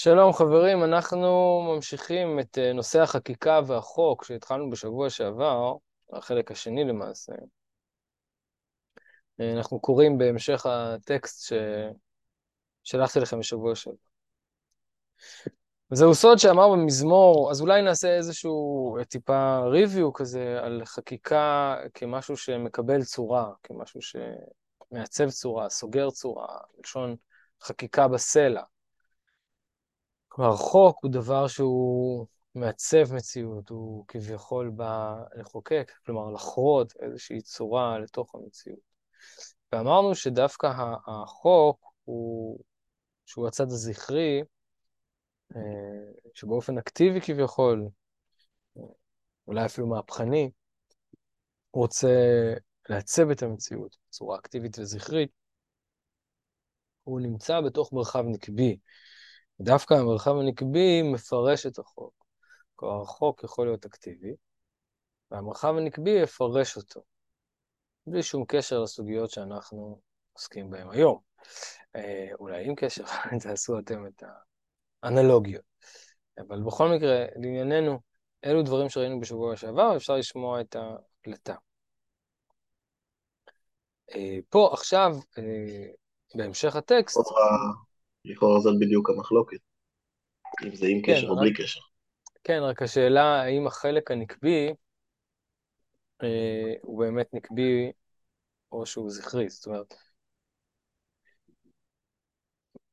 שלום חברים, אנחנו ממשיכים את אה, נושא החקיקה והחוק שהתחלנו בשבוע שעבר, החלק השני למעשה. אה, אנחנו קוראים בהמשך הטקסט ששלחתי לכם בשבוע שעבר. וזהו סוד שאמר במזמור, אז אולי נעשה איזשהו אה, טיפה ריוויו כזה על חקיקה כמשהו שמקבל צורה, כמשהו שמעצב צורה, סוגר צורה, לשון חקיקה בסלע. כלומר, חוק הוא דבר שהוא מעצב מציאות, הוא כביכול בא לחוקק, כלומר לחרות איזושהי צורה לתוך המציאות. ואמרנו שדווקא החוק הוא, שהוא הצד הזכרי, אה, שבאופן אקטיבי כביכול, אולי אפילו מהפכני, רוצה לעצב את המציאות בצורה אקטיבית וזכרית, הוא נמצא בתוך מרחב נקבי. דווקא המרחב הנקבי מפרש את החוק. כלומר, החוק יכול להיות אקטיבי, והמרחב הנקבי יפרש אותו, בלי שום קשר לסוגיות שאנחנו עוסקים בהן היום. אה, אולי עם קשר, תעשו אתם את האנלוגיות. אבל בכל מקרה, לענייננו, אלו דברים שראינו בשבוע שעבר, אפשר לשמוע את ההקלטה. אה, פה עכשיו, אה, בהמשך הטקסט... לכאורה זאת בדיוק המחלוקת, אם זה עם כן, קשר או בלי קשר. כן, רק השאלה האם החלק הנקבי אה, הוא באמת נקבי או שהוא זכרי, זאת אומרת,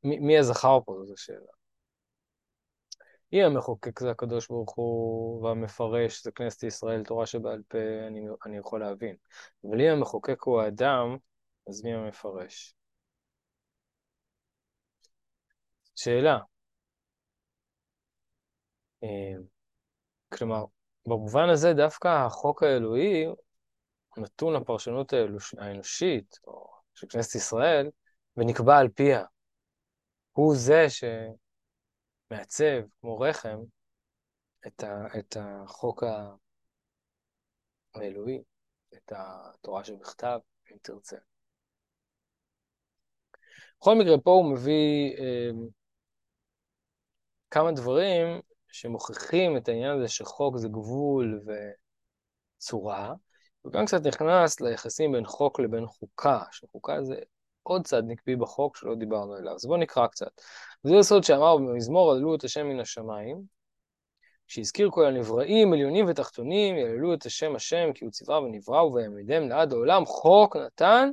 מי, מי הזכר פה זו שאלה. אם המחוקק זה הקדוש ברוך הוא והמפרש זה כנסת ישראל, תורה שבעל פה, אני, אני יכול להבין. אבל אם המחוקק הוא האדם, אז מי המפרש? שאלה. אה, כלומר, במובן הזה דווקא החוק האלוהי נתון לפרשנות האנושית, או של כנסת ישראל, ונקבע על פיה. הוא זה שמעצב, כמו רחם, את, ה, את החוק האלוהי, את התורה שבכתב, אם תרצה. בכל מקרה, פה הוא מביא אה, כמה דברים שמוכיחים את העניין הזה שחוק זה גבול וצורה, וגם קצת נכנס ליחסים בין חוק לבין חוקה, שחוקה זה עוד צד נקבי בחוק שלא דיברנו עליו. אז בואו נקרא קצת. זה יסוד שאמר במזמור, עללו את השם מן השמיים, שהזכיר כל הנבראים, עליונים ותחתונים, יעללו את השם השם, כי הוא ציווה ונבראו ויעמידם לעד העולם, חוק נתן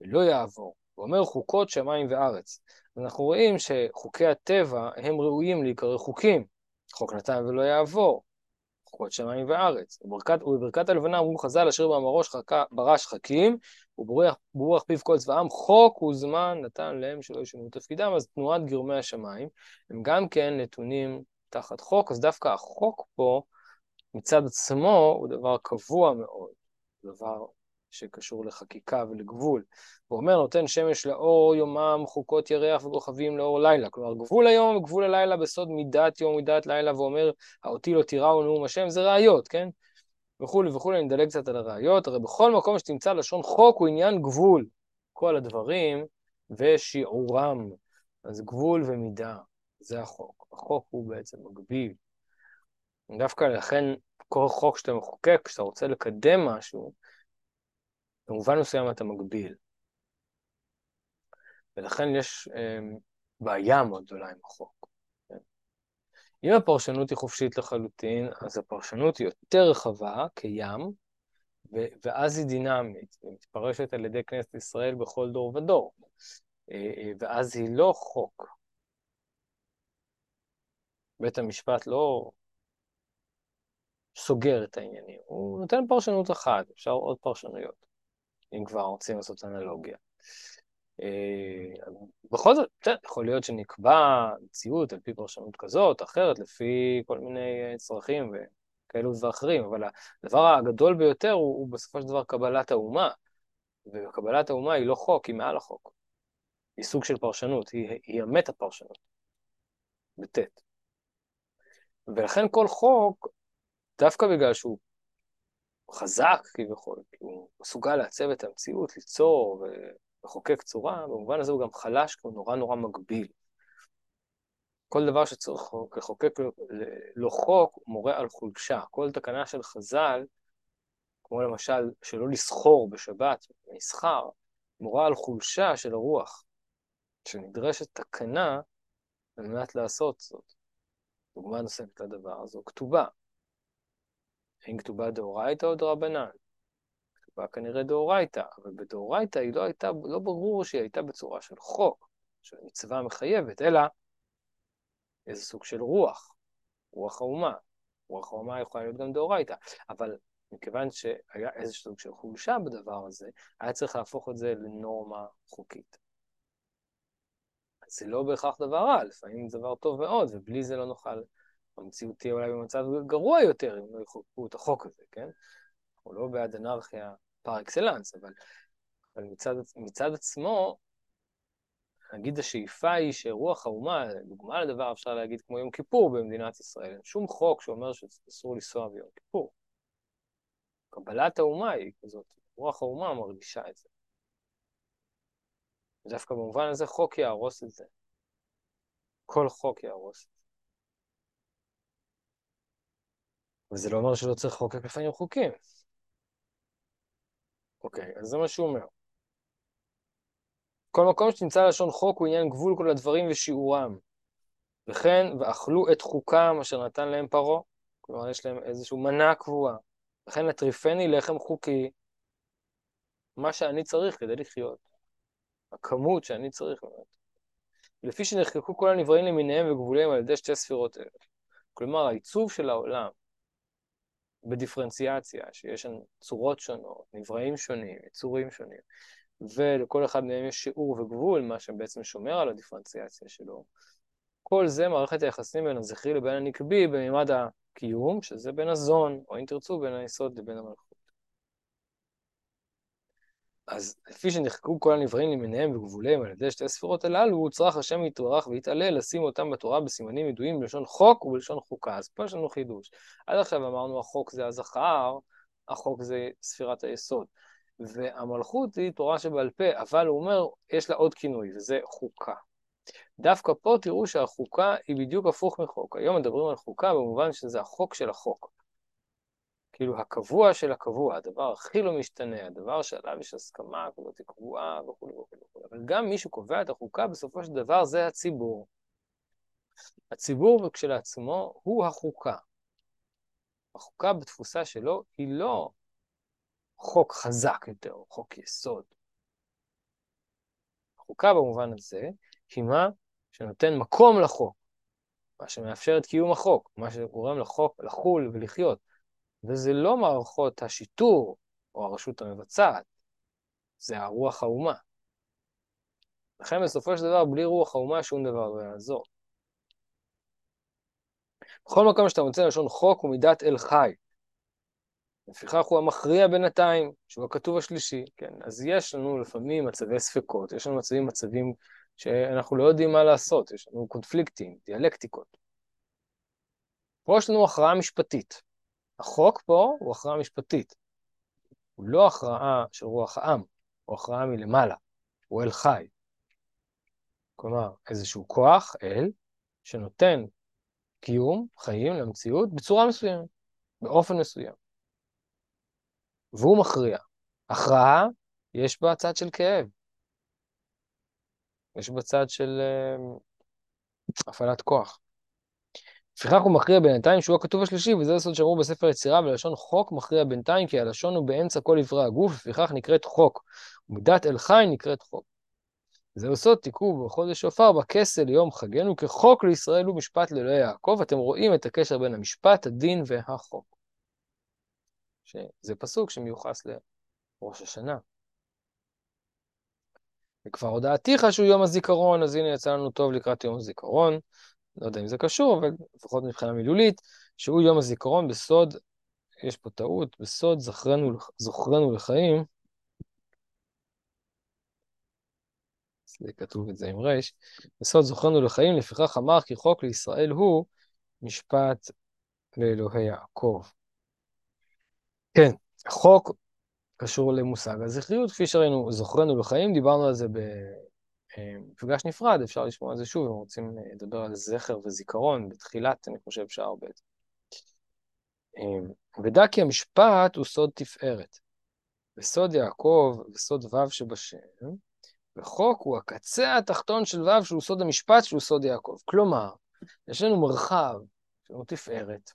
ולא יעבור. הוא אומר חוקות שמיים וארץ. אנחנו רואים שחוקי הטבע הם ראויים להיקרא חוקים. חוק נתן ולא יעבור. חוקות שמיים וארץ. וברכת, ובברכת הלבנה אמרו חז"ל אשר במאמרו ברא שחקים, וברוח פיו כל צבאם, חוק וזמן נתן להם שלא ישנו תפקידם, אז תנועת גרמי השמיים הם גם כן נתונים תחת חוק, אז דווקא החוק פה מצד עצמו הוא דבר קבוע מאוד, דבר שקשור לחקיקה ולגבול. הוא אומר, נותן שמש לאור יומם, חוקות ירח וכוכבים לאור לילה. כלומר, גבול היום וגבול הלילה בסוד מידת יום ומידת לילה, ואומר, האותי לא תיראו נאום השם, זה ראיות, כן? וכולי וכולי, אני מדלג קצת על הראיות, הרי בכל מקום שתמצא לשון חוק הוא עניין גבול. כל הדברים ושיעורם. אז גבול ומידה, זה החוק. החוק הוא בעצם מגביל. דווקא לכן, כל חוק שאתה מחוקק, כשאתה רוצה לקדם משהו, במובן מסוים אתה מגביל. ולכן יש אה, בעיה מאוד גדולה עם החוק. כן? אם הפרשנות היא חופשית לחלוטין, אז הפרשנות היא יותר רחבה כים, ואז היא דינמית, היא מתפרשת על ידי כנסת ישראל בכל דור ודור, אה, אה, ואז היא לא חוק. בית המשפט לא סוגר את העניינים, הוא נותן פרשנות אחת, אפשר עוד פרשנויות. אם כבר רוצים לעשות אנלוגיה. אה, בכל זאת, יכול להיות שנקבע מציאות על פי פרשנות כזאת, אחרת, לפי כל מיני אה, צרכים וכאלו ואחרים, אבל הדבר הגדול ביותר הוא, הוא בסופו של דבר קבלת האומה, וקבלת האומה היא לא חוק, היא מעל החוק. היא סוג של פרשנות, היא, היא המטה פרשנות, בטית. ולכן כל חוק, דווקא בגלל שהוא חזק כביכול, כי הוא מסוגל לעצב את המציאות, ליצור ולחוקק צורה, במובן הזה הוא גם חלש, כי הוא נורא נורא מגביל. כל דבר שצריך לחוקק לו חוק מורה על חולשה. כל תקנה של חז"ל, כמו למשל שלא לסחור בשבת, מסחר, מורה על חולשה של הרוח, שנדרשת תקנה על מנת לעשות זאת. דוגמה נוספת לדבר הזו, כתובה. האם כתובה דאורייתא או דרבנן? כתובה כנראה דאורייתא, אבל בדאורייתא היא לא הייתה, לא ברור שהיא הייתה בצורה של חוק, של מצווה מחייבת, אלא איזה סוג של רוח, רוח האומה. רוח האומה יכולה להיות גם דאורייתא, אבל מכיוון שהיה איזה סוג של חולשה בדבר הזה, היה צריך להפוך את זה לנורמה חוקית. זה לא בהכרח דבר רע, לפעמים זה דבר טוב מאוד, ובלי זה לא נוכל, המציאות תהיה אולי במצב גרוע יותר אם לא יחוקקו את החוק הזה, כן? אנחנו לא בעד אנרכיה פר אקסלנס, אבל, אבל מצד, מצד עצמו, נגיד השאיפה היא שרוח האומה, דוגמה לדבר אפשר להגיד כמו יום כיפור במדינת ישראל, אין שום חוק שאומר שאסור לנסוע ביום כיפור. קבלת האומה היא כזאת, רוח האומה מרגישה את זה. ודווקא במובן הזה חוק יהרוס את זה. כל חוק יהרוס את זה. וזה לא אומר שלא צריך לחוקק לפעמים חוקים. אוקיי, אז זה מה שהוא אומר. כל מקום שתמצא לשון חוק הוא עניין גבול כל הדברים ושיעורם. וכן, ואכלו את חוקם אשר נתן להם פרעה. כלומר, יש להם איזושהי מנה קבועה. וכן, לטריפני לחם חוקי, מה שאני צריך כדי לחיות. הכמות שאני צריך באמת. לפי שנחקקו כל הנבראים למיניהם וגבוליהם על ידי שתי ספירות אלה. כלומר, העיצוב של העולם בדיפרנציאציה, שיש שם צורות שונות, נבראים שונים, יצורים שונים, ולכל אחד מהם יש שיעור וגבול, מה שבעצם שומר על הדיפרנציאציה שלו. כל זה מערכת היחסים בין הזכרי לבין הנקבי במימד הקיום, שזה בין הזון, או אם תרצו, בין היסוד לבין המלכות. אז לפי שנחקקו כל הנבראים למיניהם וגבוליהם על ידי שתי הספירות הללו, הוא צריך השם יתברך ויתעלל לשים אותם בתורה בסימנים ידועים בלשון חוק ובלשון חוקה. אז פה יש לנו חידוש. עד עכשיו אמרנו החוק זה הזכר, החוק זה ספירת היסוד. והמלכות היא תורה שבעל פה, אבל הוא אומר, יש לה עוד כינוי, וזה חוקה. דווקא פה תראו שהחוקה היא בדיוק הפוך מחוק. היום מדברים על חוקה במובן שזה החוק של החוק. כאילו הקבוע של הקבוע, הדבר הכי לא משתנה, הדבר שעליו יש הסכמה כזאת קבועה וכולי וכולי וכולי. אבל גם מי שקובע את החוקה בסופו של דבר זה הציבור. הציבור כשלעצמו הוא החוקה. החוקה בתפוסה שלו היא לא חוק חזק יותר, חוק יסוד. החוקה במובן הזה היא מה שנותן מקום לחוק, מה שמאפשר את קיום החוק, מה שגורם לחוק לחול ולחיות. וזה לא מערכות השיטור או הרשות המבצעת, זה הרוח האומה. לכן בסופו של דבר, בלי רוח האומה שום דבר לא יעזור. בכל מקום שאתה מוצא לשון חוק הוא מידת אל חי. לפיכך הוא המכריע בינתיים, שהוא הכתוב השלישי, כן? אז יש לנו לפעמים מצבי ספקות, יש לנו מצבים מצבים שאנחנו לא יודעים מה לעשות, יש לנו קונפליקטים, דיאלקטיקות. פה יש לנו הכרעה משפטית. החוק פה הוא הכרעה משפטית. הוא לא הכרעה של רוח העם, הוא הכרעה מלמעלה, הוא אל חי. כלומר, איזשהו כוח, אל, שנותן קיום, חיים למציאות בצורה מסוימת, באופן מסוים. והוא מכריע. הכרעה, יש בה צד של כאב. יש בה צד של uh, הפעלת כוח. לפיכך הוא מכריע בינתיים שהוא הכתוב השלישי, וזה הסוד שאמרו בספר יצירה, בלשון חוק מכריע בינתיים, כי הלשון הוא באמצע כל עברי הגוף, לפיכך נקראת חוק. ומידת אל חי נקראת חוק. זהו סוד תיקעו בחודש שופר בכסל ליום חגנו, כחוק לישראל ומשפט לאלוהי יעקב. אתם רואים את הקשר בין המשפט, הדין והחוק. שזה פסוק שמיוחס לראש השנה. וכבר הודעתיך שהוא יום הזיכרון, אז הנה יצא לנו טוב לקראת יום הזיכרון. לא יודע אם זה קשור, אבל לפחות מבחינה מילולית, שהוא יום הזיכרון בסוד, יש פה טעות, בסוד זכרנו, זוכרנו לחיים. כתוב את זה עם רש, בסוד זוכרנו לחיים, לפיכך אמר כי חוק לישראל הוא משפט לאלוהי יעקב. כן, חוק קשור למושג הזכריות, כפי שראינו, זוכרנו לחיים, דיברנו על זה מפגש נפרד, אפשר לשמוע על זה שוב, אם רוצים לדבר על זכר וזיכרון, בתחילת, אני חושב, שער ב'. ודע כי המשפט הוא סוד תפארת, וסוד יעקב וסוד ו' שבשם, וחוק הוא הקצה התחתון של ו' שהוא סוד המשפט שהוא סוד יעקב. כלומר, יש לנו מרחב, לנו תפארת.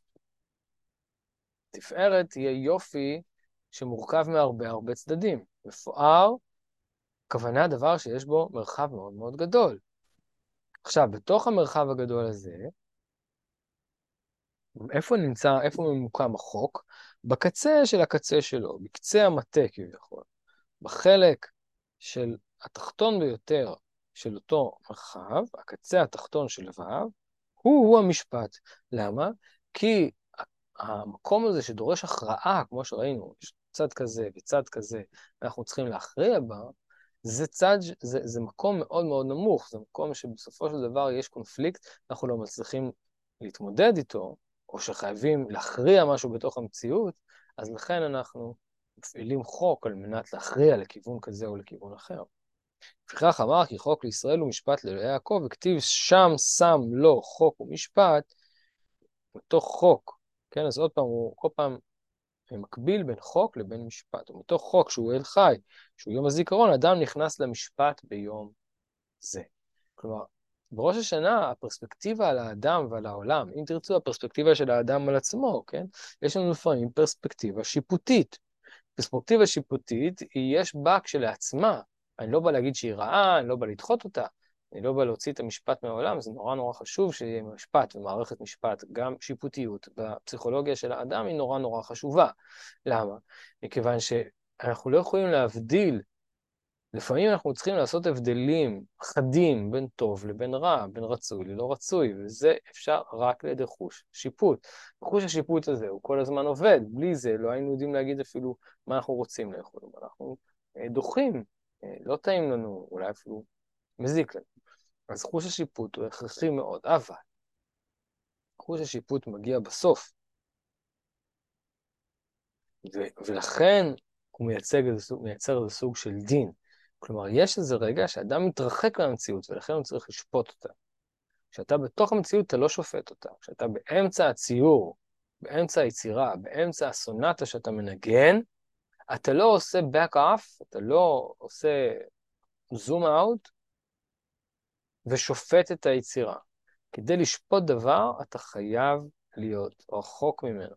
תפארת יהיה יופי שמורכב מהרבה הרבה צדדים. מפואר, הכוונה דבר שיש בו מרחב מאוד מאוד גדול. עכשיו, בתוך המרחב הגדול הזה, איפה נמצא, איפה ממוקם החוק? בקצה של הקצה שלו, בקצה המטה כביכול. בחלק של התחתון ביותר של אותו מרחב, הקצה התחתון של ו', הוא-הוא המשפט. למה? כי המקום הזה שדורש הכרעה, כמו שראינו, יש צד כזה וצד כזה, ואנחנו צריכים להכריע בה, זה צד, זה, זה מקום מאוד מאוד נמוך, זה מקום שבסופו של דבר יש קונפליקט, אנחנו לא מצליחים להתמודד איתו, או שחייבים להכריע משהו בתוך המציאות, אז לכן אנחנו מפעילים חוק על מנת להכריע לכיוון כזה או לכיוון אחר. לפיכך אמר כי חוק לישראל הוא משפט לאלוהי יעקב, וכתיב שם שם לו חוק ומשפט, מתוך חוק, כן, אז עוד פעם, הוא כל פעם מקביל בין חוק לבין משפט. ומתוך חוק שהוא אל חי, שהוא יום הזיכרון, אדם נכנס למשפט ביום זה. כלומר, בראש השנה הפרספקטיבה על האדם ועל העולם, אם תרצו, הפרספקטיבה של האדם על עצמו, כן? יש לנו לפעמים פרספקטיבה שיפוטית. פרספקטיבה שיפוטית, יש בה כשלעצמה, אני לא בא להגיד שהיא רעה, אני לא בא לדחות אותה, אני לא בא להוציא את המשפט מהעולם, זה נורא נורא חשוב שיהיה משפט ומערכת משפט, גם שיפוטיות בפסיכולוגיה של האדם היא נורא נורא חשובה. למה? מכיוון שאנחנו לא יכולים להבדיל לפעמים אנחנו צריכים לעשות הבדלים חדים בין טוב לבין רע, בין רצוי ללא רצוי, וזה אפשר רק על ידי חוש שיפוט. חוש השיפוט הזה הוא כל הזמן עובד, בלי זה לא היינו יודעים להגיד אפילו מה אנחנו רוצים לאכול, אנחנו אה, דוחים, אה, לא טעים לנו, אולי אפילו מזיק לנו. אז חוש השיפוט הוא הכרחי מאוד, אבל חוש השיפוט מגיע בסוף. ו- ולכן הוא מייצג מייצר איזה סוג של דין. כלומר, יש איזה רגע שאדם מתרחק מהמציאות, ולכן הוא צריך לשפוט אותה. כשאתה בתוך המציאות, אתה לא שופט אותה. כשאתה באמצע הציור, באמצע היצירה, באמצע הסונטה שאתה מנגן, אתה לא עושה back off, אתה לא עושה zoom out ושופט את היצירה. כדי לשפוט דבר, אתה חייב להיות רחוק ממנו.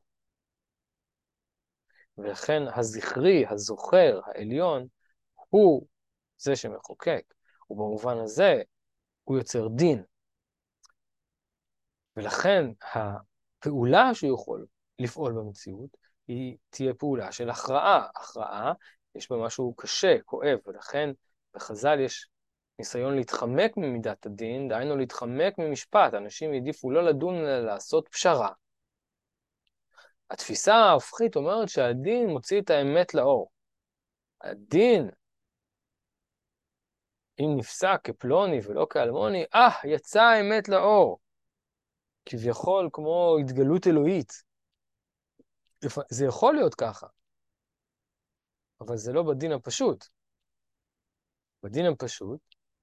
ולכן הזכרי, הזוכר, העליון, הוא זה שמחוקק, ובמובן הזה הוא יוצר דין. ולכן הפעולה שהוא יכול לפעול במציאות היא תהיה פעולה של הכרעה. הכרעה, יש בה משהו קשה, כואב, ולכן בחז"ל יש ניסיון להתחמק ממידת הדין, דהיינו להתחמק ממשפט. אנשים העדיפו לא לדון אלא לעשות פשרה. התפיסה ההופכית אומרת שהדין מוציא את האמת לאור. הדין אם נפסק כפלוני ולא כאלמוני, אה, יצא האמת לאור. כביכול כמו התגלות אלוהית. זה יכול להיות ככה, אבל זה לא בדין הפשוט. בדין הפשוט,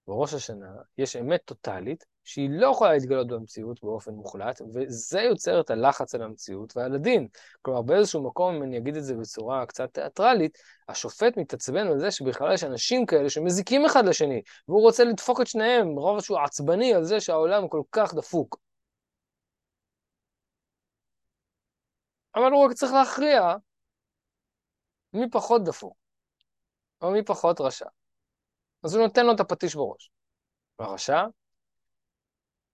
בראש השנה, יש אמת טוטאלית שהיא לא יכולה להתגלות במציאות באופן מוחלט, וזה יוצר את הלחץ על המציאות ועל הדין. כלומר, באיזשהו מקום, אם אני אגיד את זה בצורה קצת תיאטרלית, השופט מתעצבן על זה שבכלל יש אנשים כאלה שמזיקים אחד לשני, והוא רוצה לדפוק את שניהם, מרוב שהוא עצבני על זה שהעולם כל כך דפוק. אבל הוא רק צריך להכריע מי פחות דפוק, או מי פחות רשע. אז הוא נותן לו את הפטיש בראש. והרשע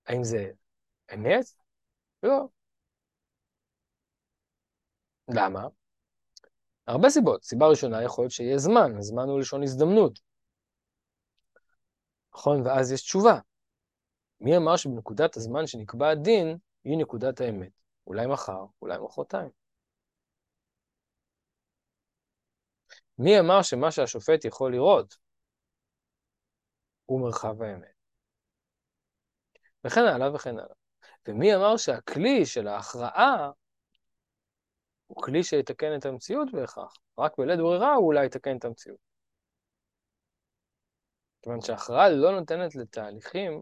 האם זה אמת? לא. למה? הרבה סיבות. סיבה ראשונה יכול להיות שיהיה זמן, הזמן הוא לשון הזדמנות. נכון? ואז יש תשובה. מי אמר שבנקודת הזמן שנקבע הדין היא נקודת האמת? אולי מחר, אולי מחרתיים. מי אמר שמה שהשופט יכול לראות הוא מרחב האמת? וכן הלאה וכן הלאה. ומי אמר שהכלי של ההכרעה הוא כלי שיתקן את המציאות בהכרח? רק בלית ברירה הוא אולי יתקן את המציאות. כיוון שההכרעה לא נותנת לתהליכים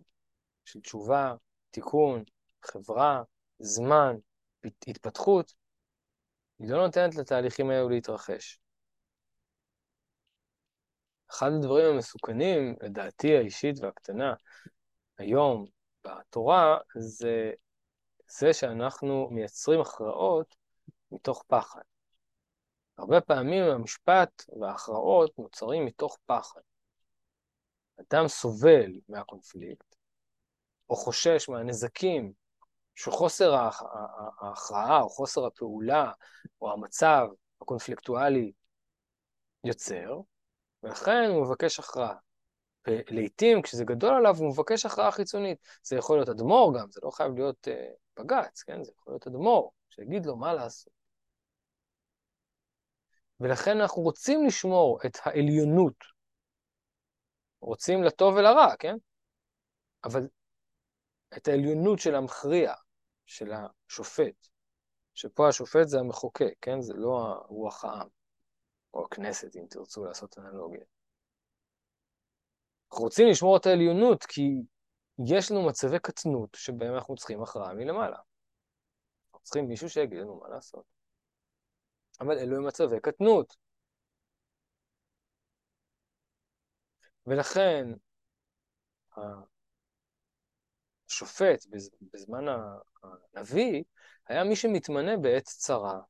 של תשובה, תיקון, חברה, זמן, התפתחות, היא לא נותנת לתהליכים האלו להתרחש. אחד הדברים המסוכנים, לדעתי האישית והקטנה, היום בתורה, זה זה שאנחנו מייצרים הכרעות מתוך פחד. הרבה פעמים המשפט וההכרעות נוצרים מתוך פחד. אדם סובל מהקונפליקט, או חושש מהנזקים שחוסר ההכרעה, או חוסר הפעולה, או המצב הקונפליקטואלי יוצר, ולכן הוא מבקש הכרעה. ולעיתים, כשזה גדול עליו, הוא מבקש הכרעה חיצונית. זה יכול להיות אדמו"ר גם, זה לא חייב להיות uh, בג"ץ, כן? זה יכול להיות אדמו"ר, שיגיד לו מה לעשות. ולכן אנחנו רוצים לשמור את העליונות. רוצים לטוב ולרע, כן? אבל את העליונות של המכריע, של השופט, שפה השופט זה המחוקק, כן? זה לא רוח העם, או הכנסת, אם תרצו לעשות אנלוגיה. אנחנו רוצים לשמור את העליונות, כי יש לנו מצבי קטנות שבהם אנחנו צריכים הכרעה מלמעלה. אנחנו צריכים מישהו שיגיד לנו מה לעשות. אבל אלו הם מצבי קטנות. ולכן, השופט בזמן הנביא היה מי שמתמנה בעת צרה,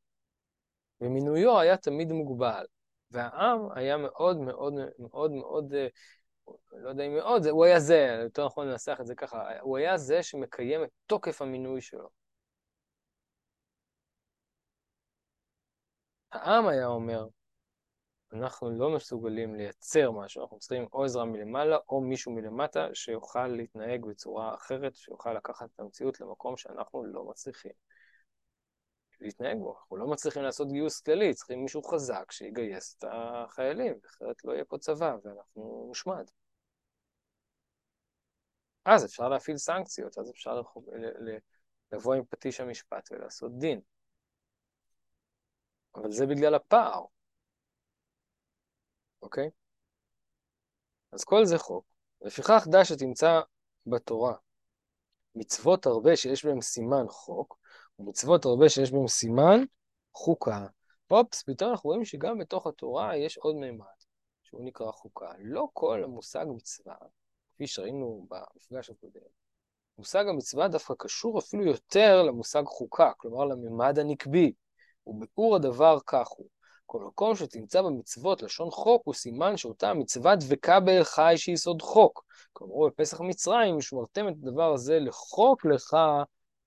ומינויו היה תמיד מוגבל, והעם היה מאוד מאוד מאוד מאוד, לא יודע אם מאוד, הוא היה זה, יותר נכון לנסח את זה ככה, הוא היה זה שמקיים את תוקף המינוי שלו. העם היה אומר, אנחנו לא מסוגלים לייצר משהו, אנחנו צריכים או עזרה מלמעלה או מישהו מלמטה שיוכל להתנהג בצורה אחרת, שיוכל לקחת את המציאות למקום שאנחנו לא מצליחים להתנהג בו. אנחנו לא מצליחים לעשות גיוס כללי, צריכים מישהו חזק שיגייס את החיילים, אחרת לא יהיה פה צבא ואנחנו נושמד. אז אפשר להפעיל סנקציות, אז אפשר לבוא עם פטיש המשפט ולעשות דין. אבל זה בגלל הפער. אוקיי? אז כל זה חוק. לפיכך דע שתמצא בתורה מצוות הרבה שיש בהן סימן חוק, ומצוות הרבה שיש בהן סימן חוקה. אופס, פתאום אנחנו רואים שגם בתוך התורה יש עוד מימד, שהוא נקרא חוקה. לא כל המושג מצווה, כפי שראינו במפגש הקודם, מושג המצווה דווקא קשור אפילו יותר למושג חוקה, כלומר לממד הנקבי. וביאור הדבר כך הוא, כל מקום שתמצא במצוות לשון חוק הוא סימן שאותה המצווה דבקה באל חי שיסוד חוק. כלומר, בפסח מצרים, ושמרתם את הדבר הזה לחוק לך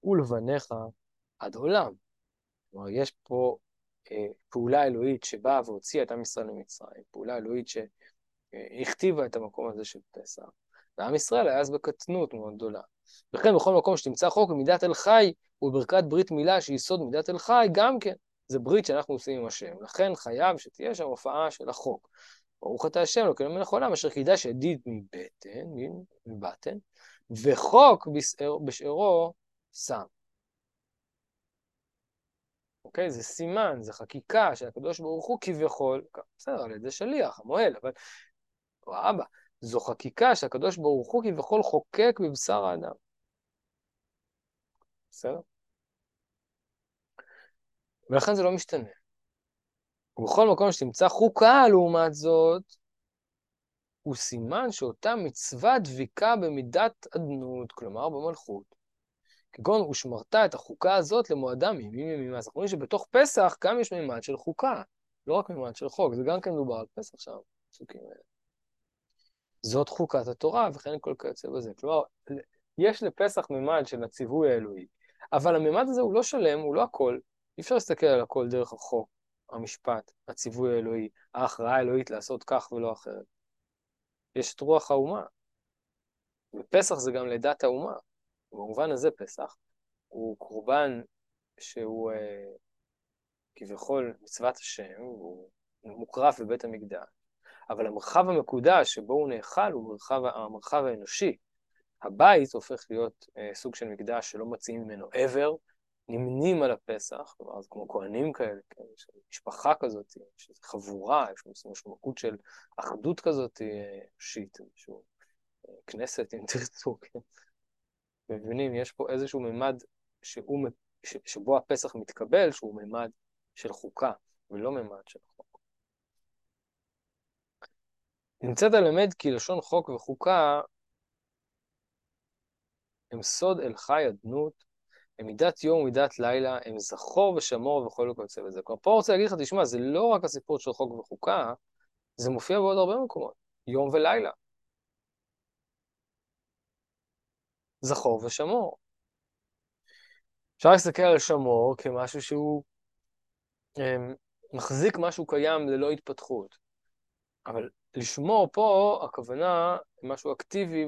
ולבניך עד עולם. כלומר, יש פה אה, פעולה אלוהית שבאה והוציאה את עם ישראל למצרים, פעולה אלוהית שהכתיבה את המקום הזה של פסח. ועם ישראל היה אז בקטנות מאוד גדולה. וכן בכל מקום שתמצא חוק במידת אל חי ובברכת ברית מילה שיסוד מידת אל חי, גם כן. זה ברית שאנחנו עושים עם השם. לכן חייב שתהיה שם הופעה של החוק. ברוך אתה השם, לא כלום מלך עולם, אשר קידש ידיד מבטן, מבטן, וחוק בשערו שם. אוקיי? זה סימן, זה חקיקה שהקדוש ברוך הוא כביכול, בסדר, על ידי שליח, המוהל, אבל, אבא, זו חקיקה שהקדוש ברוך הוא כביכול חוקק בבשר האדם. בסדר? ולכן זה לא משתנה. ובכל מקום שתמצא חוקה, לעומת זאת, הוא סימן שאותה מצווה דביקה במידת אדנות, כלומר במלכות. כגון ושמרת את החוקה הזאת למועדה מימים ימים. אז אנחנו רואים שבתוך פסח גם יש מימד של חוקה, לא רק מימד של חוק, זה גם כן מדובר על פסח שם, פסוקים האלה. זאת חוקת התורה, וכן כל כיוצא בזה. כלומר, יש לפסח מימד של הציווי האלוהי, אבל המימד הזה הוא לא שלם, הוא לא הכל, אי אפשר להסתכל על הכל דרך החוק, המשפט, הציווי האלוהי, ההכרעה האלוהית לעשות כך ולא אחרת. יש את רוח האומה. ופסח זה גם לידת האומה. במובן הזה פסח הוא קורבן שהוא אה, כביכול מצוות השם, הוא מוקרף בבית המקדש, אבל המרחב המקודש שבו הוא נאכל הוא מרחב, המרחב האנושי. הבית הופך להיות אה, סוג של מקדש שלא מציעים ממנו עבר, נמנים על הפסח, כלומר, זה כמו כהנים כאלה, כן, יש משפחה כזאת, יש איזו חבורה, יש משמעות של אחדות כזאת אנושית, איזשהו אה, כנסת, אם תרצו, כן. מבינים, יש פה איזשהו ממד שהוא, שבו הפסח מתקבל, שהוא ממד של חוקה, ולא ממד של חוק. נמצאת ללמד כי לשון חוק וחוקה הם סוד אל חי אדנות הם מידת יום ומידת לילה, הם זכור ושמור וכל וכיוצא בזה. כלומר, פה רוצה להגיד לך, תשמע, זה לא רק הסיפור של חוק וחוקה, זה מופיע בעוד הרבה מקומות, יום ולילה. זכור ושמור. אפשר להסתכל על שמור כמשהו שהוא הם, מחזיק משהו קיים ללא התפתחות. אבל לשמור פה, הכוונה משהו אקטיבי,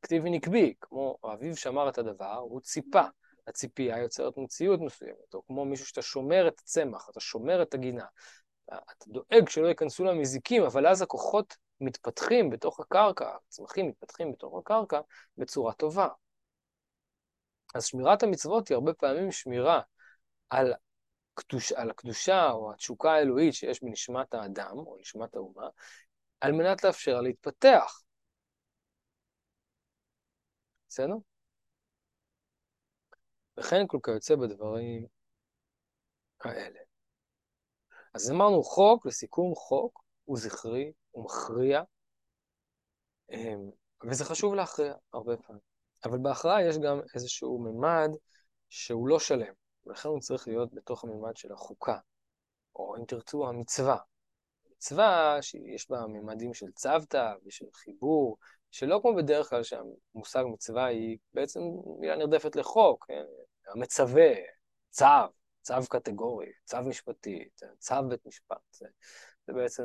אקטיבי נקבי, כמו האביב שמר את הדבר, הוא ציפה. הציפייה יוצרת מציאות מסוימת, או כמו מישהו שאתה שומר את הצמח, אתה שומר את הגינה. אתה דואג שלא ייכנסו לה מזיקים, אבל אז הכוחות מתפתחים בתוך הקרקע, הצמחים מתפתחים בתוך הקרקע בצורה טובה. אז שמירת המצוות היא הרבה פעמים שמירה על, קדוש, על הקדושה או התשוקה האלוהית שיש בנשמת האדם, או נשמת האומה, על מנת לאפשר להתפתח. בסדר? וכן כל כיוצא בדברים האלה. אז אמרנו חוק, לסיכום חוק, הוא זכרי, הוא מכריע, אמ, וזה חשוב להכריע הרבה פעמים. אבל בהכרעה יש גם איזשהו ממד שהוא לא שלם, ולכן הוא צריך להיות בתוך הממד של החוקה, או אם תרצו, המצווה. מצווה שיש בה ממדים של צוותא ושל חיבור, שלא כמו בדרך כלל שהמושג מצווה היא בעצם מילה נרדפת לחוק, כן? המצווה, צו, צו קטגורי, צו משפטי, צו בית משפט, זה, זה בעצם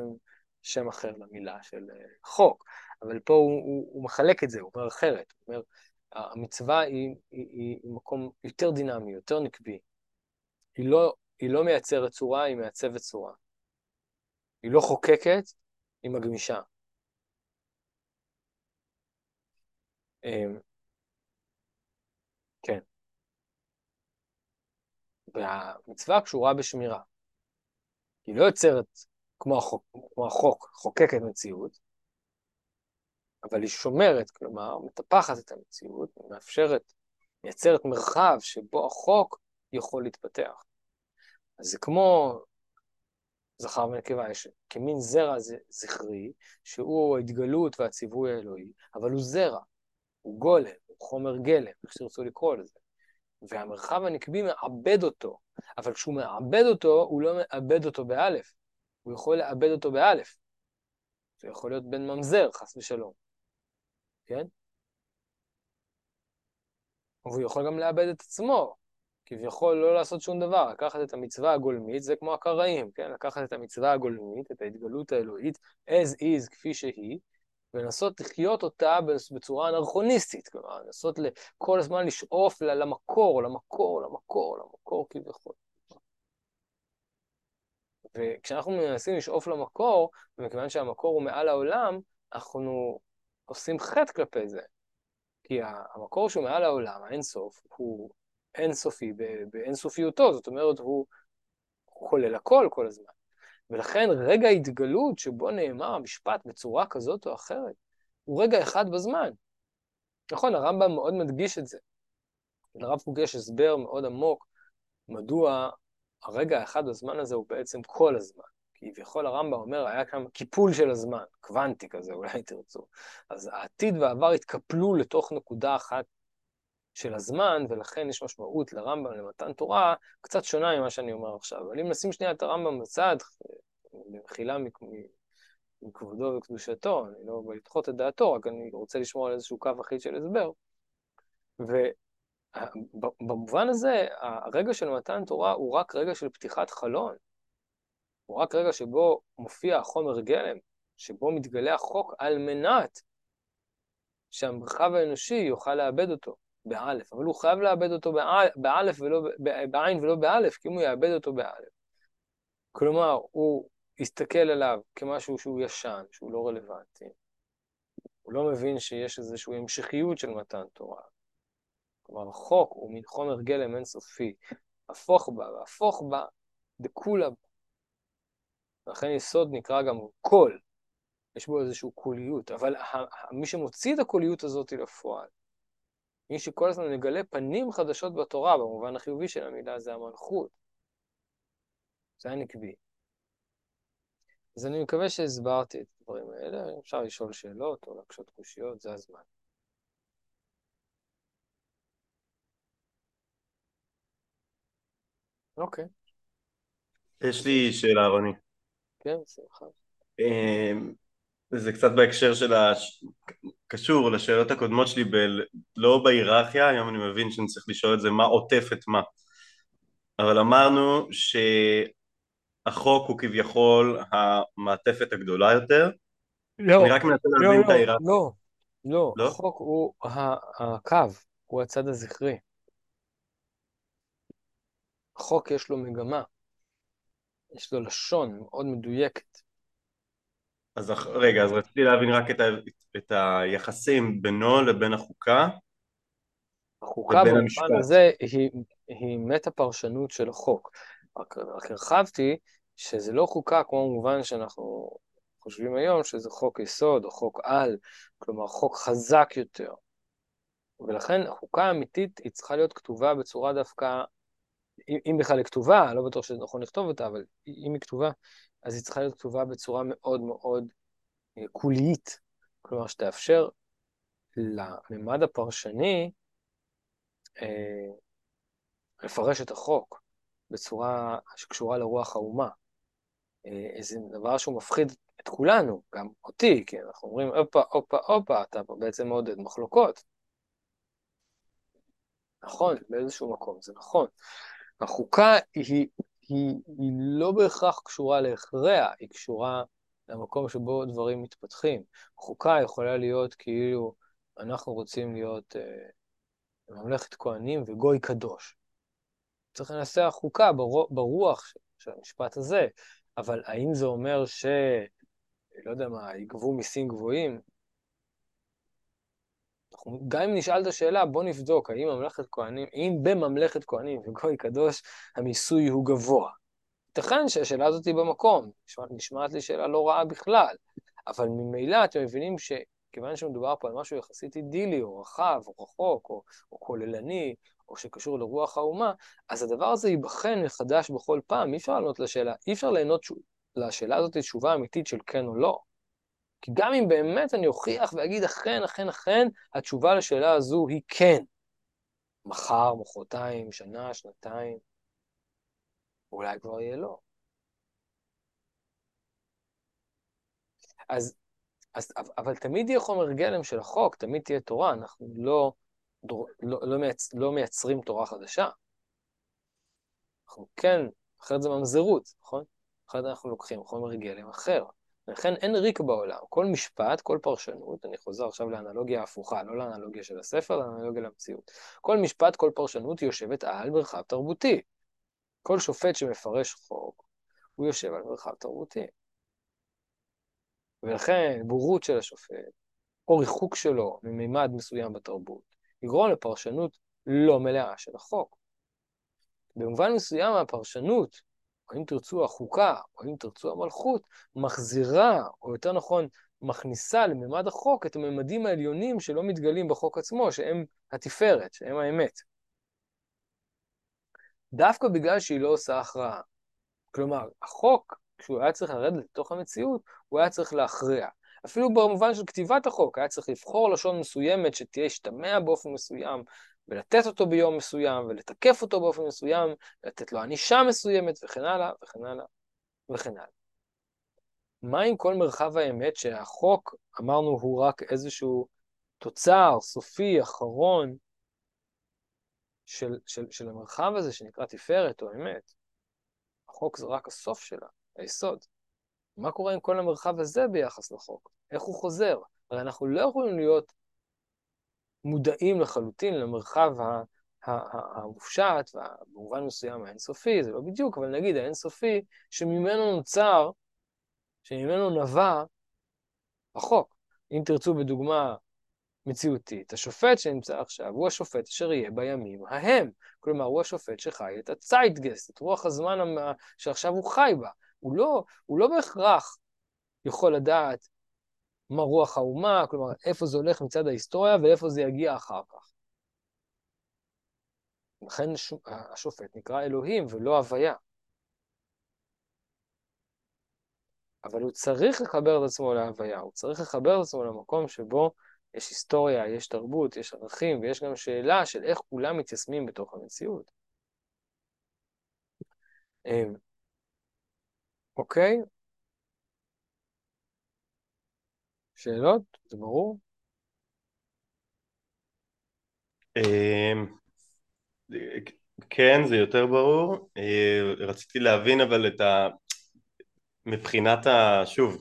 שם אחר למילה של אה, חוק. אבל פה הוא, הוא, הוא מחלק את זה, הוא אומר אחרת. הוא אומר, המצווה היא, היא, היא, היא מקום יותר דינמי, יותר נקבי. היא לא, היא לא מייצרת צורה, היא מעצבת צורה. היא לא חוקקת, היא מגמישה. אמ, כן. והמצווה קשורה בשמירה. היא לא יוצרת כמו החוק, כמו החוק חוקקת מציאות, אבל היא שומרת, כלומר, מטפחת את המציאות, מאפשרת, מייצרת מרחב שבו החוק יכול להתפתח. אז זה כמו זכר ונקבה, יש כמין זרע זכרי, שהוא ההתגלות והציווי האלוהי, אבל הוא זרע, הוא גולם, הוא חומר גלם, איך שתרצו לקרוא לזה. והמרחב הנקבי מעבד אותו, אבל כשהוא מעבד אותו, הוא לא מאבד אותו באלף, הוא יכול לאבד אותו באלף. זה יכול להיות בן ממזר, חס ושלום, כן? והוא יכול גם לאבד את עצמו, כביכול לא לעשות שום דבר, לקחת את המצווה הגולמית, זה כמו הקראים, כן? לקחת את המצווה הגולמית, את ההתגלות האלוהית, as is, כפי שהיא, ולנסות לחיות אותה בצורה אנרכוניסטית, כלומר, לנסות כל הזמן לשאוף למקור, למקור, למקור, למקור כביכול. וכשאנחנו מנסים לשאוף למקור, ומכיוון שהמקור הוא מעל העולם, אנחנו עושים חטא כלפי זה. כי המקור שהוא מעל העולם, האינסוף, הוא אינסופי באינסופיותו, זאת אומרת, הוא כולל הכל כל הזמן. ולכן רגע ההתגלות שבו נאמר המשפט בצורה כזאת או אחרת, הוא רגע אחד בזמן. נכון, הרמב"ם מאוד מדגיש את זה. לרב קוק יש הסבר מאוד עמוק מדוע הרגע האחד בזמן הזה הוא בעצם כל הזמן. כביכול הרמב"ם אומר, היה כאן קיפול של הזמן, קוונטי כזה, אולי תרצו. אז העתיד והעבר התקפלו לתוך נקודה אחת של הזמן, ולכן יש משמעות לרמב"ם למתן תורה קצת שונה ממה שאני אומר עכשיו. אבל אם נשים שנייה את הרמב"ם בצד, במחילה מכבודו וקדושתו, אני לא בא לדחות את דעתו, רק אני רוצה לשמור על איזשהו קו אחיד של הסבר. ובמובן הזה, הרגע של מתן תורה הוא רק רגע של פתיחת חלון. הוא רק רגע שבו מופיע החומר גלם, שבו מתגלה החוק על מנת שהמרחב האנושי יוכל לאבד אותו. באלף, אבל הוא חייב לאבד אותו באלף ולא, בעין ולא באלף, כי אם הוא יאבד אותו באלף. כלומר, הוא יסתכל עליו כמשהו שהוא ישן, שהוא לא רלוונטי. הוא לא מבין שיש איזושהי המשכיות של מתן תורה. כלומר, החוק הוא מין חומר גלם אינסופי, הפוך בה, והפוך בה, דכולה בה. ולכן יסוד נקרא גם קול, יש בו איזושהי קוליות, אבל מי שמוציא את הקוליות הזאת לפועל, מי שכל הזמן מגלה פנים חדשות בתורה, במובן החיובי של המילה, זה המלכות. זה הנקבי. אז אני מקווה שהסברתי את הדברים האלה, אפשר לשאול שאלות או להקשות קושיות, זה הזמן. אוקיי. יש לי שאלה, רוני. כן, שמחה. אמ, זה קצת בהקשר של ה... קשור לשאלות הקודמות שלי, ב... לא בהיררכיה, היום אני מבין שאני צריך לשאול את זה מה עוטף את מה. אבל אמרנו שהחוק הוא כביכול המעטפת הגדולה יותר. לא, אני רק מנסה לא, להבין לא, את ההיררכיה. לא, לא, לא? החוק הוא הקו, הוא הצד הזכרי. החוק יש לו מגמה, יש לו לשון מאוד מדויקת. אז רגע, אז רציתי להבין רק את, ה... את היחסים בינו לבין החוקה. החוקה במובן המשפט. הזה היא, היא מטה פרשנות של החוק. רק, רק הרחבתי שזה לא חוקה כמו במובן שאנחנו חושבים היום, שזה חוק יסוד או חוק על, כלומר חוק חזק יותר. ולכן החוקה האמיתית היא צריכה להיות כתובה בצורה דווקא, אם, בכלל היא כתובה, לא בטוח שזה נכון לכתוב אותה, אבל אם היא כתובה, אז היא צריכה להיות כתובה בצורה מאוד מאוד אה, קולית. כלומר, שתאפשר לממד הפרשני אה, לפרש את החוק בצורה שקשורה לרוח האומה. אה, זה דבר שהוא מפחיד את כולנו, גם אותי, כי אנחנו אומרים, הופה, הופה, הופה, אתה בעצם מעודד מחלוקות. נכון, באיזשהו מקום, זה נכון. החוקה היא, היא, היא לא בהכרח קשורה להכרע, היא קשורה למקום שבו דברים מתפתחים. חוקה יכולה להיות כאילו, אנחנו רוצים להיות אה, ממלכת כהנים וגוי קדוש. צריך לנסח חוקה ברוח, ברוח של, של המשפט הזה, אבל האם זה אומר ש... לא יודע מה, יגבו מיסים גבוהים? גם אם נשאל את השאלה, בוא נבדוק, האם ממלכת כהנים, אם בממלכת כהנים וגוי קדוש המיסוי הוא גבוה. ייתכן שהשאלה הזאת היא במקום, נשמעת, נשמעת לי שאלה לא רעה בכלל, אבל ממילא אתם מבינים שכיוון שמדובר פה על משהו יחסית אידילי, או רחב, או רחוק, או, או כוללני, או שקשור לרוח האומה, אז הדבר הזה ייבחן מחדש בכל פעם, אי אפשר לענות לשאלה, אי אפשר לענות ש... לשאלה הזאת תשובה אמיתית של כן או לא. כי גם אם באמת אני אוכיח ואגיד אכן, אכן, אכן, התשובה לשאלה הזו היא כן. מחר, מחרתיים, שנה, שנתיים, אולי כבר יהיה לא. אז, אז, אבל תמיד יהיה חומר גלם של החוק, תמיד תהיה תורה, אנחנו לא, לא, לא, מייצ, לא מייצרים תורה חדשה. אנחנו כן, אחרת זה ממזרות, נכון? אחרת אנחנו לוקחים חומר גלם אחר. לכן אין ריק בעולם. כל משפט, כל פרשנות, אני חוזר עכשיו לאנלוגיה ההפוכה, לא לאנלוגיה של הספר, לאנלוגיה למציאות. כל משפט, כל פרשנות יושבת על מרחב תרבותי. כל שופט שמפרש חוק, הוא יושב על מרחב תרבותי. ולכן בורות של השופט, או ריחוק שלו ממימד מסוים בתרבות, יגרום לפרשנות לא מלאה של החוק. במובן מסוים הפרשנות, או אם תרצו החוקה, או אם תרצו המלכות, מחזירה, או יותר נכון, מכניסה לממד החוק את הממדים העליונים שלא מתגלים בחוק עצמו, שהם התפארת, שהם האמת. דווקא בגלל שהיא לא עושה הכרעה. כלומר, החוק, כשהוא היה צריך לרדת לתוך המציאות, הוא היה צריך להכריע. אפילו במובן של כתיבת החוק, היה צריך לבחור לשון מסוימת שתהיה השתמע באופן מסוים, ולתת אותו ביום מסוים, ולתקף אותו באופן מסוים, ולתת לו ענישה מסוימת, וכן הלאה, וכן הלאה, וכן הלאה. מה עם כל מרחב האמת שהחוק, אמרנו, הוא רק איזשהו תוצר סופי, אחרון, של, של, של המרחב הזה שנקרא תפארת או אמת? החוק זה רק הסוף שלה, היסוד. מה קורה עם כל המרחב הזה ביחס לחוק? איך הוא חוזר? הרי אנחנו לא יכולים להיות מודעים לחלוטין למרחב המופשט, ובמובן מסוים האינסופי, זה לא בדיוק, אבל נגיד האינסופי, שממנו נוצר, שממנו נבע החוק. אם תרצו בדוגמה מציאותית. השופט שנמצא עכשיו הוא השופט אשר יהיה בימים ההם. כלומר, הוא השופט שחי את הצייטגסט, את רוח הזמן שעכשיו הוא חי בה. הוא לא, הוא לא בהכרח יכול לדעת מה רוח האומה, כלומר, איפה זה הולך מצד ההיסטוריה ואיפה זה יגיע אחר כך. לכן השופט נקרא אלוהים ולא הוויה. אבל הוא צריך לחבר את עצמו להוויה, הוא צריך לחבר את עצמו למקום שבו יש היסטוריה, יש תרבות, יש ערכים, ויש גם שאלה של איך כולם מתיישמים בתוך המציאות. אוקיי? שאלות? זה ברור? אמ, כן, זה יותר ברור. אה, רציתי להבין אבל את ה... מבחינת ה... שוב,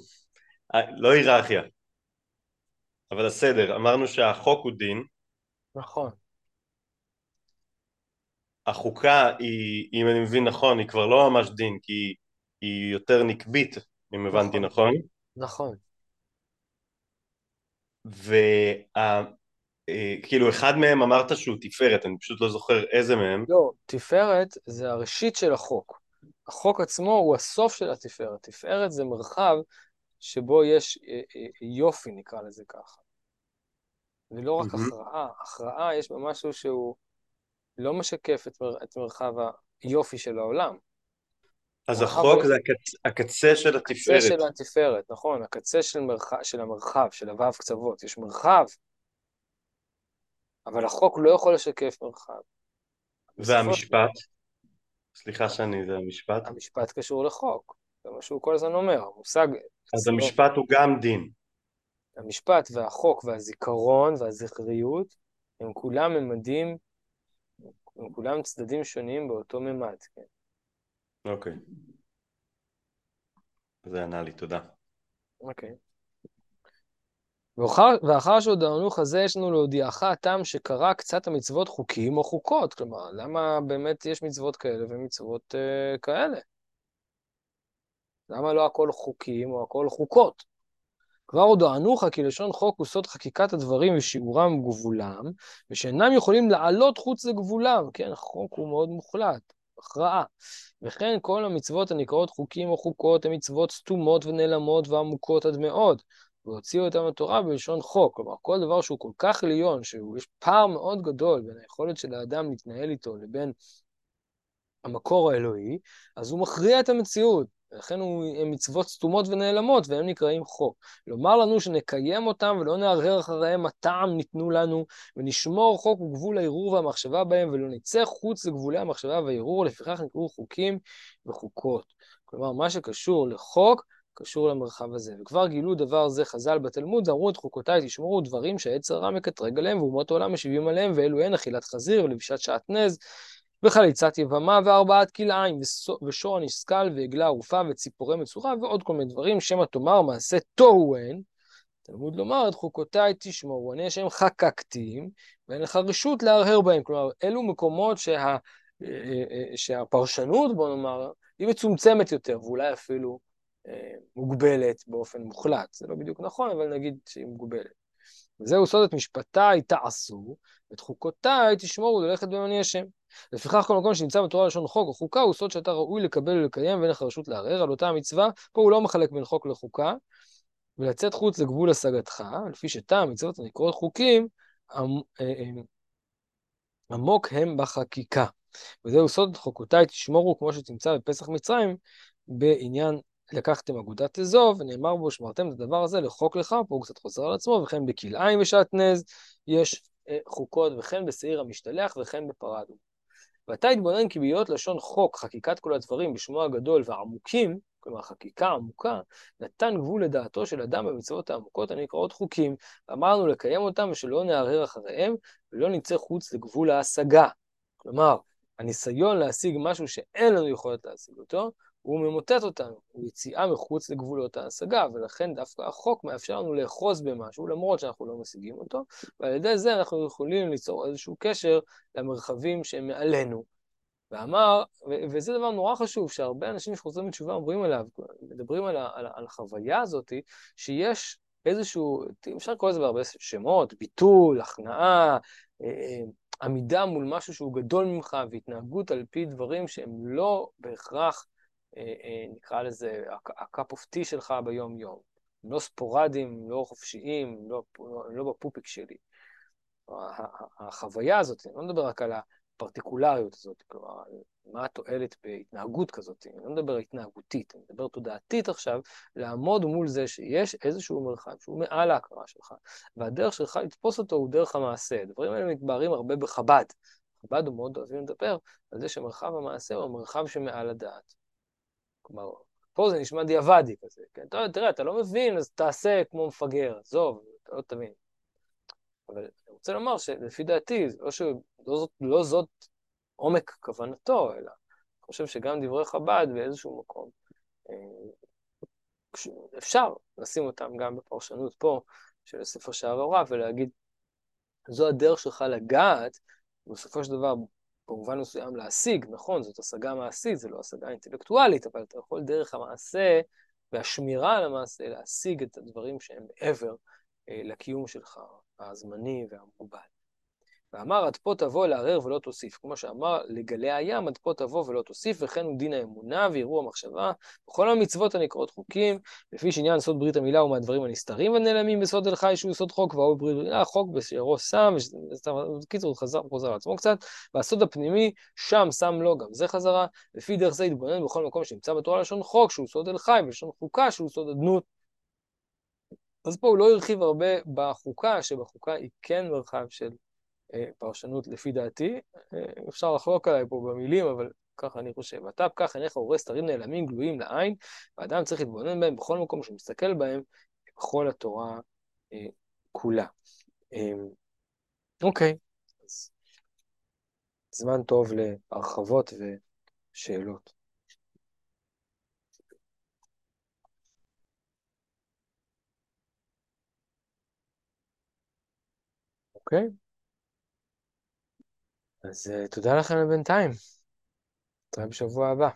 לא היררכיה, אבל הסדר, אמרנו שהחוק הוא דין. נכון. החוקה היא, אם אני מבין נכון, היא כבר לא ממש דין, כי היא יותר נקבית, אם הבנתי נכון. נכון. וכאילו וה... אחד מהם אמרת שהוא תפארת, אני פשוט לא זוכר איזה מהם. לא, תפארת זה הראשית של החוק. החוק עצמו הוא הסוף של התפארת. תפארת זה מרחב שבו יש אה, אה, יופי, נקרא לזה ככה. ולא רק הכרעה, הכרעה יש בה משהו שהוא לא משקף את, מר, את מרחב היופי של העולם. אז החוק זה הקצ... הקצה של התפארת. הקצה של התפארת, נכון, הקצה של, מרח... של המרחב, של הוו קצוות. יש מרחב, אבל החוק לא יכול לשקף מרחב. והמשפט? סליחה שאני, זה המשפט? המשפט קשור לחוק, זה מה שהוא כל הזמן אומר, המושג... אז המשפט הוא גם דין. המשפט והחוק והזיכרון והזכריות הם כולם ממדים, הם כולם צדדים שונים באותו ממד, כן. אוקיי. זה ענה לי, תודה. אוקיי. ואחר, ואחר שהודענו לך זה, יש לנו להודיעך הטעם שקרא קצת המצוות חוקים או חוקות. כלומר, למה באמת יש מצוות כאלה ומצוות uh, כאלה? למה לא הכל חוקים או הכל חוקות? כבר הודענוך כי לשון חוק הוא סוד חקיקת הדברים ושיעורם וגבולם, ושאינם יכולים לעלות חוץ לגבולם. כן, החוק הוא מאוד מוחלט, הכרעה. וכן כל המצוות הנקראות חוקים או חוקות הן מצוות סתומות ונעלמות ועמוקות עד מאוד. והוציאו אותם לתורה בלשון חוק. כלומר, כל דבר שהוא כל כך עליון, שיש פער מאוד גדול בין היכולת של האדם להתנהל איתו לבין המקור האלוהי, אז הוא מכריע את המציאות. ולכן הם מצוות סתומות ונעלמות, והם נקראים חוק. לומר לנו שנקיים אותם ולא נערער אחריהם, הטעם ניתנו לנו, ונשמור חוק וגבול הערעור והמחשבה בהם, ולא נצא חוץ לגבולי המחשבה והערעור, לפיכך נקראו חוקים וחוקות. כלומר, מה שקשור לחוק, קשור למרחב הזה. וכבר גילו דבר זה חז"ל בתלמוד, אמרו את חוקותיי תשמרו דברים שהעץ הרע מקטרג עליהם, ואומות העולם משיבים עליהם, ואלו הן אכילת חזיר ולבישת שעטנז, וחליצת יבמה וארבעת כלאיים, ושור הנסכל ועגלה ערופה וציפורי מצורע, ועוד כל מיני דברים, שמא תאמר מעשה תוהו הן. תלמוד לומר, את חוקותיי תשמרו, אני השם חקקתים, ואין לך רשות להרהר בהם. כלומר, אלו מקומות שה, אה, אה, אה, שהפרשנות, בוא נאמר, היא מצומצמת יותר, ואולי אפילו מוגבלת באופן מוחלט. זה לא בדיוק נכון, אבל נגיד שהיא מוגבלת. וזהו סוד את משפטיי תעשו, ואת חוקותיי תשמורו ללכת בהם אני השם. לפיכך כל מקום שנמצא בתורה לשון חוק או חוקה הוא סוד שאתה ראוי לקבל ולקיים ואין לך רשות לערער על אותה המצווה. פה הוא לא מחלק בין חוק לחוקה, ולצאת חוץ לגבול השגתך, לפי שטעם מצוות הנקראות חוקים, אה, אה, עמוק הם בחקיקה. וזהו סוד חוקותיי תשמורו, כמו שתמצא בפסח מצרים, בעניין לקחתם אגודת אזוב, ונאמר בו, שמרתם את הדבר הזה לחוק לך, פה הוא קצת חוזר על עצמו, וכן בכלאיים ושעטנז יש אה, חוקות, וכן בשעיר המשתלח, וכן בפרדו. ואתה התבונן כי בהיות לשון חוק, חקיקת כל הדברים בשמו הגדול והעמוקים, כלומר חקיקה עמוקה, נתן גבול לדעתו של אדם במצוות העמוקות הנקראות חוקים, ואמרנו לקיים אותם ושלא נערער אחריהם, ולא נצא חוץ לגבול ההשגה. כלומר, הניסיון להשיג משהו שאין לנו יכולת להשיג אותו, הוא ממוטט אותנו, הוא יציאה מחוץ לגבולות ההשגה, ולכן דווקא החוק מאפשר לנו לאחוז במשהו, למרות שאנחנו לא משיגים אותו, ועל ידי זה אנחנו יכולים ליצור איזשהו קשר למרחבים שהם מעלינו. ואמר, ו- וזה דבר נורא חשוב, שהרבה אנשים שחוזרים בתשובה אומרים עליו, מדברים על, ה- על, על החוויה הזאת, שיש איזשהו, אפשר לקרוא לזה בהרבה שמות, ביטול, הכנעה, אה, אה, עמידה מול משהו שהוא גדול ממך והתנהגות על פי דברים שהם לא בהכרח, נקרא לזה, ה-cup of tea שלך ביום-יום. לא ספורדיים, הם לא חופשיים, לא, הם לא בפופיק שלי. החוויה הזאת, אני לא מדבר רק על הפרטיקולריות הזאת, כלומר, מה התועלת בהתנהגות כזאת, אני לא מדבר התנהגותית, אני מדבר תודעתית עכשיו, לעמוד מול זה שיש איזשהו מרחב שהוא מעל ההכרה שלך, והדרך שלך לתפוס אותו הוא דרך המעשה. הדברים האלה מתבהרים הרבה בחב"ד. חב"ד הוא מאוד אוהבים לדבר על זה שמרחב המעשה הוא המרחב שמעל הדעת. כלומר, פה זה נשמע דיעבדי כזה, כן? תראה, אתה לא מבין, אז תעשה כמו מפגר, עזוב, אתה לא תבין. אבל אני רוצה לומר שלפי דעתי, לא, ש... לא, זאת, לא זאת עומק כוונתו, אלא אני חושב שגם דברי חב"ד באיזשהו מקום, אה, אפשר לשים אותם גם בפרשנות פה של ספר שער הרע ולהגיד, זו הדרך שלך לגעת, בסופו של דבר, במובן מסוים להשיג, נכון, זאת השגה מעשית, זו לא השגה אינטלקטואלית, אבל אתה יכול דרך המעשה והשמירה על המעשה להשיג את הדברים שהם מעבר אה, לקיום שלך, הזמני והמוגבל. ואמר, עד פה תבוא לערער ולא תוסיף. כמו שאמר, לגלי הים, עד פה תבוא ולא תוסיף, וכן הוא דין האמונה ויראו המחשבה. בכל המצוות הנקראות חוקים, לפי שעניין סוד ברית המילה הוא מהדברים הנסתרים ונעלמים בסוד אל חי שהוא סוד חוק, והוא ברית המילה, חוק בשערו שם, בקיצור, חזר חוזר לעצמו קצת, והסוד הפנימי, שם שם לו גם זה חזרה, לפי דרך זה יתבונן בכל מקום שנמצא בתורה לשון חוק, שהוא סוד אל חי, ולשון חוקה, שהוא סוד אדנות. אז פה הוא לא הרחיב הרבה בחוקה, שבחוקה היא כן מרחב של פרשנות לפי דעתי. אה, אפשר לחלוק עליי פה במילים, אבל ככה אני חושב. אתה פקח עיניך וראה סתרים נעלמים גלויים לעין, ואדם צריך להתבונן בהם בכל מקום שהוא מסתכל בהם, בכל התורה אה, כולה. אה, אוקיי, אז זמן טוב להרחבות ושאלות. אוקיי? אז uh, תודה לכם לבינתיים. נתראה בשבוע הבא.